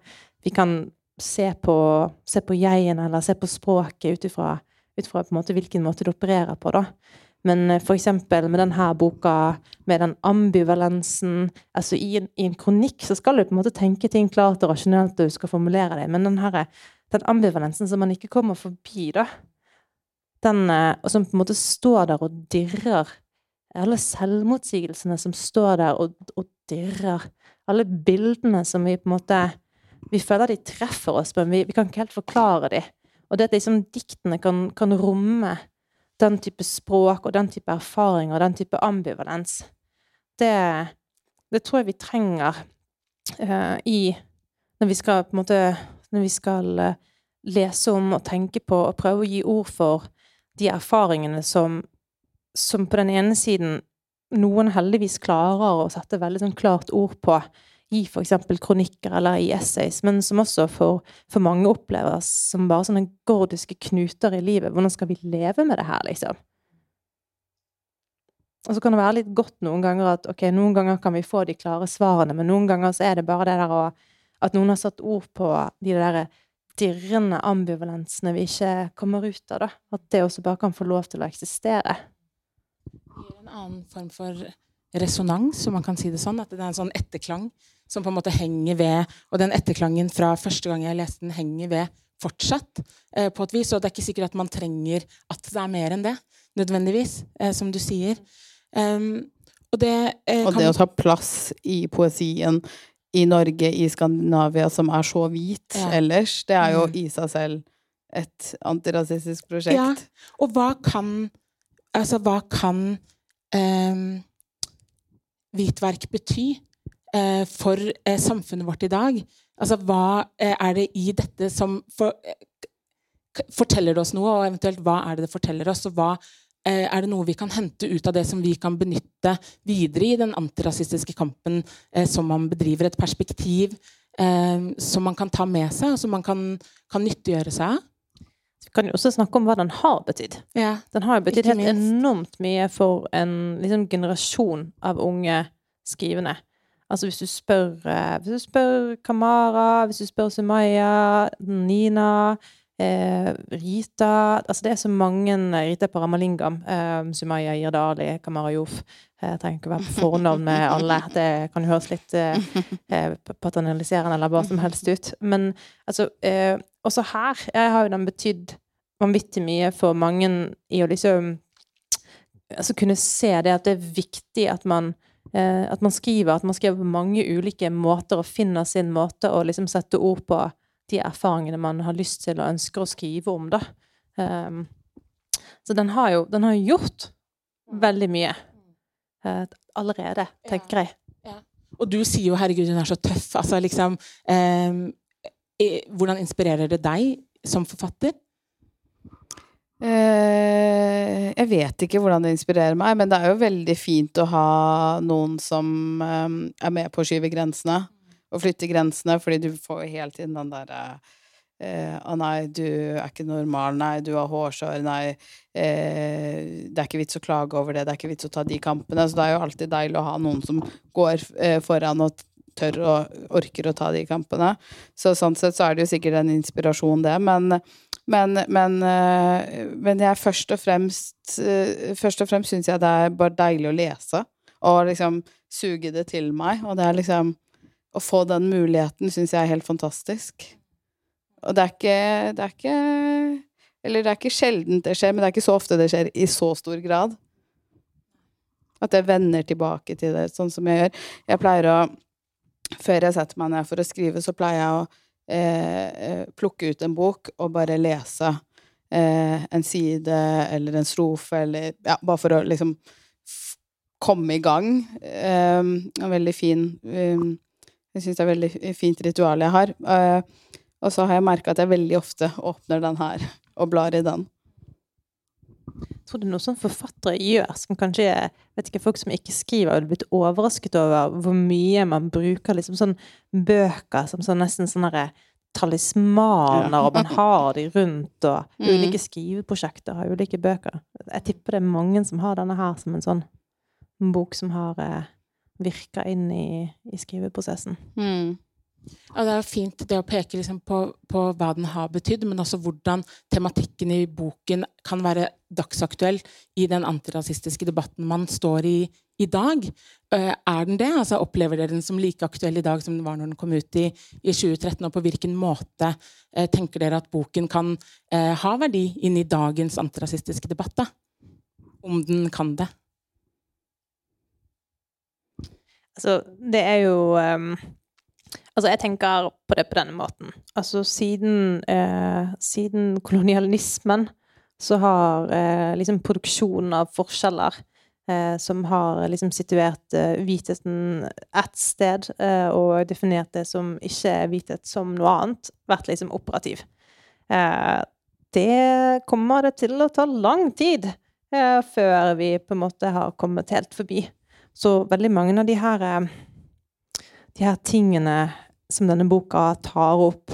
vi kan se på, se på jeget eller se på språket ut ifra, ut fra på en måte hvilken måte du opererer på, da. Men f.eks. for eksempel med denne boka, med den ambivalensen altså i en, i en, kronikk så skal du på en måte tenke ting klart og rasjonelt, og du skal formulere det, men den, her, den ambivalensen som man ikke kommer forbi, da, den eh, og som på en måte står der og dirrer. Alle selvmotsigelsene som står der og, og dirrer. Alle bildene som vi på en måte Vi føler de treffer oss, men vi, vi kan ikke helt forklare de. Og det at liksom diktene kan, kan romme den type språk og den type erfaring og den type ambivalens, det, det tror jeg vi trenger uh, i Når vi skal på en måte Når vi skal uh, lese om og tenke på og prøve å gi ord for de erfaringene som, som på den ene siden noen heldigvis klarer å sette veldig sånn klart ord på i f.eks. kronikker eller i essays, men som også for, for, mange oppleves som bare sånne gordiske knuter i livet. Hvordan skal vi leve med det her, liksom? Og så kan det være litt godt noen ganger at ok, noen ganger kan vi få de klare svarene, men noen ganger så er det bare det der å At noen har satt ord på de der dirrende ambivalensene vi ikke kommer ut av. da. At det også bare kan få lov til å eksistere. Det gir en annen form for resonans, om man kan si det sånn. At det er en sånn etterklang som på en måte henger ved. Og den etterklangen fra første gang jeg leste den, henger ved fortsatt. Eh, på et vis, Og det er ikke sikkert at man trenger at det er mer enn det, nødvendigvis, eh, som du sier. Um, og det, eh, og det å ta plass i poesien i Norge, i Skandinavia, som er så hvit ja. ellers, det er jo mm. i seg selv et antirasistisk prosjekt. Ja, og hva kan Altså, hva kan eh, hvitverk bety eh, for eh, samfunnet vårt i dag? Altså, hva eh, er det i dette som for, forteller oss noe, og eventuelt hva er det det forteller oss, og hva er det noe vi kan hente ut av det som vi kan benytte videre i den antirasistiske kampen som man bedriver? Et perspektiv som man kan ta med seg, og som man kan, kan nyttiggjøre seg av? Kan jo også snakke om hva den har betydd. Ja, den har jo betydd helt enormt mye for en liksom, generasjon av unge skrivende. Altså hvis du spør, hvis du spør Kamara, hvis du spør Sumaya, Nina eh, Rita Altså, det er så mange Rita Paramalingam, eh, Sumaya Irdali, Kamarayouf Jeg trenger ikke være på fornavn med alle. Det kan jo høres litt eh, eh paternaliserende eller hva som helst ut. Men altså eh, Også her jeg har jo den betydd vanvittig mye for mange i å liksom altså kunne se det at det er viktig at man eh, at man skriver, at man skriver på mange ulike måter og finner sin måte å liksom sette ord på de erfaringene man har lyst til og ønsker å skrive om, da. Um, så den har jo den har gjort veldig mye uh, allerede, tenker jeg. Ja. Og du sier jo 'herregud, hun er så tøff'. Altså liksom um, Hvordan inspirerer det deg som forfatter? Uh, jeg vet ikke hvordan det inspirerer meg, men det er jo veldig fint å ha noen som um, er med på å skyve grensene og flytte grensene, fordi du får jo helt inn den derre eh, Å nei, du er ikke normal. Nei, du har hårsår. Nei, eh, det er ikke vits å klage over det. Det er ikke vits å ta de kampene. Så det er jo alltid deilig å ha noen som går eh, foran og tør og orker å ta de kampene. Så sånn sett så er det jo sikkert en inspirasjon, det. Men, men, men, eh, men jeg først og fremst eh, Først og fremst syns jeg det er bare deilig å lese. Og liksom suge det til meg. Og det er liksom å få den muligheten syns jeg er helt fantastisk. Og det er ikke Det er ikke Eller det er ikke sjeldent det skjer, men det er ikke så ofte det skjer i så stor grad. At jeg vender tilbake til det, sånn som jeg gjør. Jeg pleier å Før jeg setter meg ned for å skrive, så pleier jeg å eh, eh plukke ut en bok og bare lese eh, en side eller en strofe eller Ja, bare for å liksom komme i gang. Eh, en veldig fin um, jeg syns det er et veldig fint ritual jeg har. Uh, og så har jeg merka at jeg veldig ofte åpner den her og blar i den. Tror det er noe sånn forfattere gjør, som kanskje vet ikke, folk som ikke skriver, hadde blitt overrasket over hvor mye man bruker liksom sånn bøker som sånn nesten sånne talismaner, og man har de rundt, og mm. ulike skriveprosjekter har ulike bøker. Jeg tipper det er mange som har denne her som en sånn bok som har eh, virka inn i, i skriveprosessen. Mm. Ja, det er fint det å peke liksom på, på, hva den har betydd, men også hvordan tematikken i boken kan være dagsaktuell i den antirasistiske debatten man står i i dag. Uh, er den det? Altså, opplever dere den som like aktuell i dag som den var når den kom ut i, i 2013? Og på hvilken måte eh, tenker dere at boken kan eh, ha verdi inn i dagens antirasistiske debatt? Da? Om den kan det? Altså, det er jo um, Altså, jeg tenker på det på denne måten. Altså, siden, eh, siden kolonialismen så har eh, liksom produksjonen av forskjeller eh, som har liksom situert eh, hvitheten ett sted eh, og definert det som ikke er hvithet som noe annet, vært liksom operativ. Eh, det kommer det til å ta lang tid før vi på en måte har kommet helt forbi. Så veldig mange av de her, eh, de her tingene som denne boka tar opp,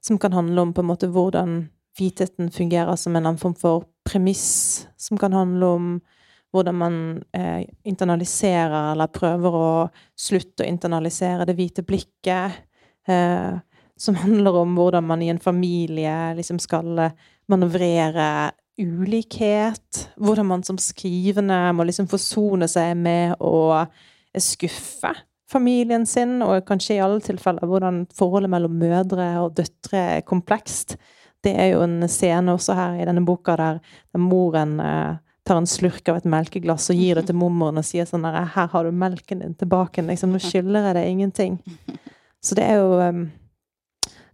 som kan handle om på en måte hvordan hvitheten fungerer som en form for premiss, som kan handle om hvordan man eh, internaliserer eller prøver å slutte å internalisere det hvite blikket. Eh, som handler om hvordan man i en familie liksom skal manøvrere ulikhet. Hvordan man som skrivende må liksom forsone seg med å skuffe familien sin, og kanskje i alle tilfeller hvordan forholdet mellom mødre og døtre er komplekst. Det er jo en scene også her i denne boka der, der moren eh, tar en slurk av et melkeglass og gir det til mormoren og sier sånn der 'Her har du melken din tilbake. Liksom, nå skylder jeg deg ingenting'. Så det er jo um,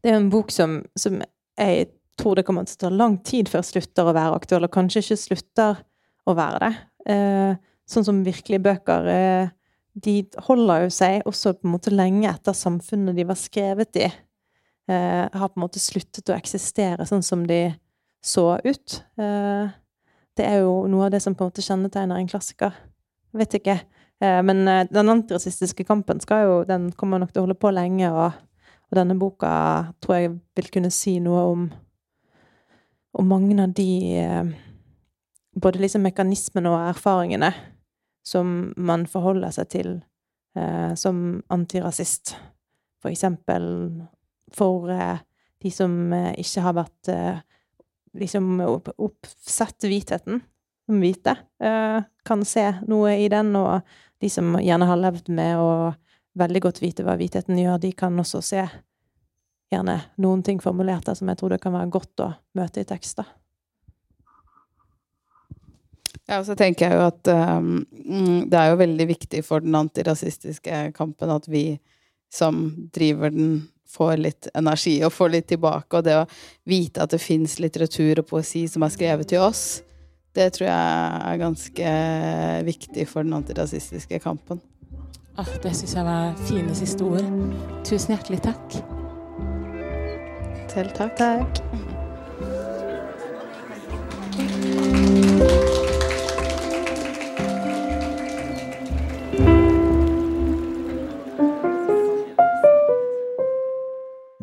Det er en bok som, som jeg tror det kommer til å ta lang tid før slutter å være aktuell, og kanskje ikke slutter å være det. Eh, sånn som virkelige bøker. Eh, de holder jo seg også på en måte lenge etter samfunnet de var skrevet i. Eh, har på en måte sluttet å eksistere sånn som de så ut. Eh, det er jo noe av det som på en måte kjennetegner en klassiker. Jeg vet ikke. Eh, men eh, den antirasistiske kampen skal jo, den kommer nok til å holde på lenge, og, og denne boka tror jeg vil kunne si noe om om mange av de eh, Både liksom mekanismene og erfaringene som man forholder seg til eh, som antirasist. For eksempel for eh, de som eh, ikke har vært eh, liksom opp, oppsett hvitheten som hvite, eh, kan se noe i den, og de som gjerne har levd med å veldig godt vite hva hvitheten gjør, de kan også se gjerne noen ting formulert der som jeg tror det kan være godt å møte i tekster. Ja, og så tenker jeg jo at um, det er jo veldig viktig for den antirasistiske kampen at vi som driver den, får litt energi og får litt tilbake. Og det å vite at det fins litteratur og poesi som er skrevet til oss, det tror jeg er ganske viktig for den antirasistiske kampen. Ah, det syns jeg var fine siste ord. Tusen hjertelig takk. Selv takk. Takk.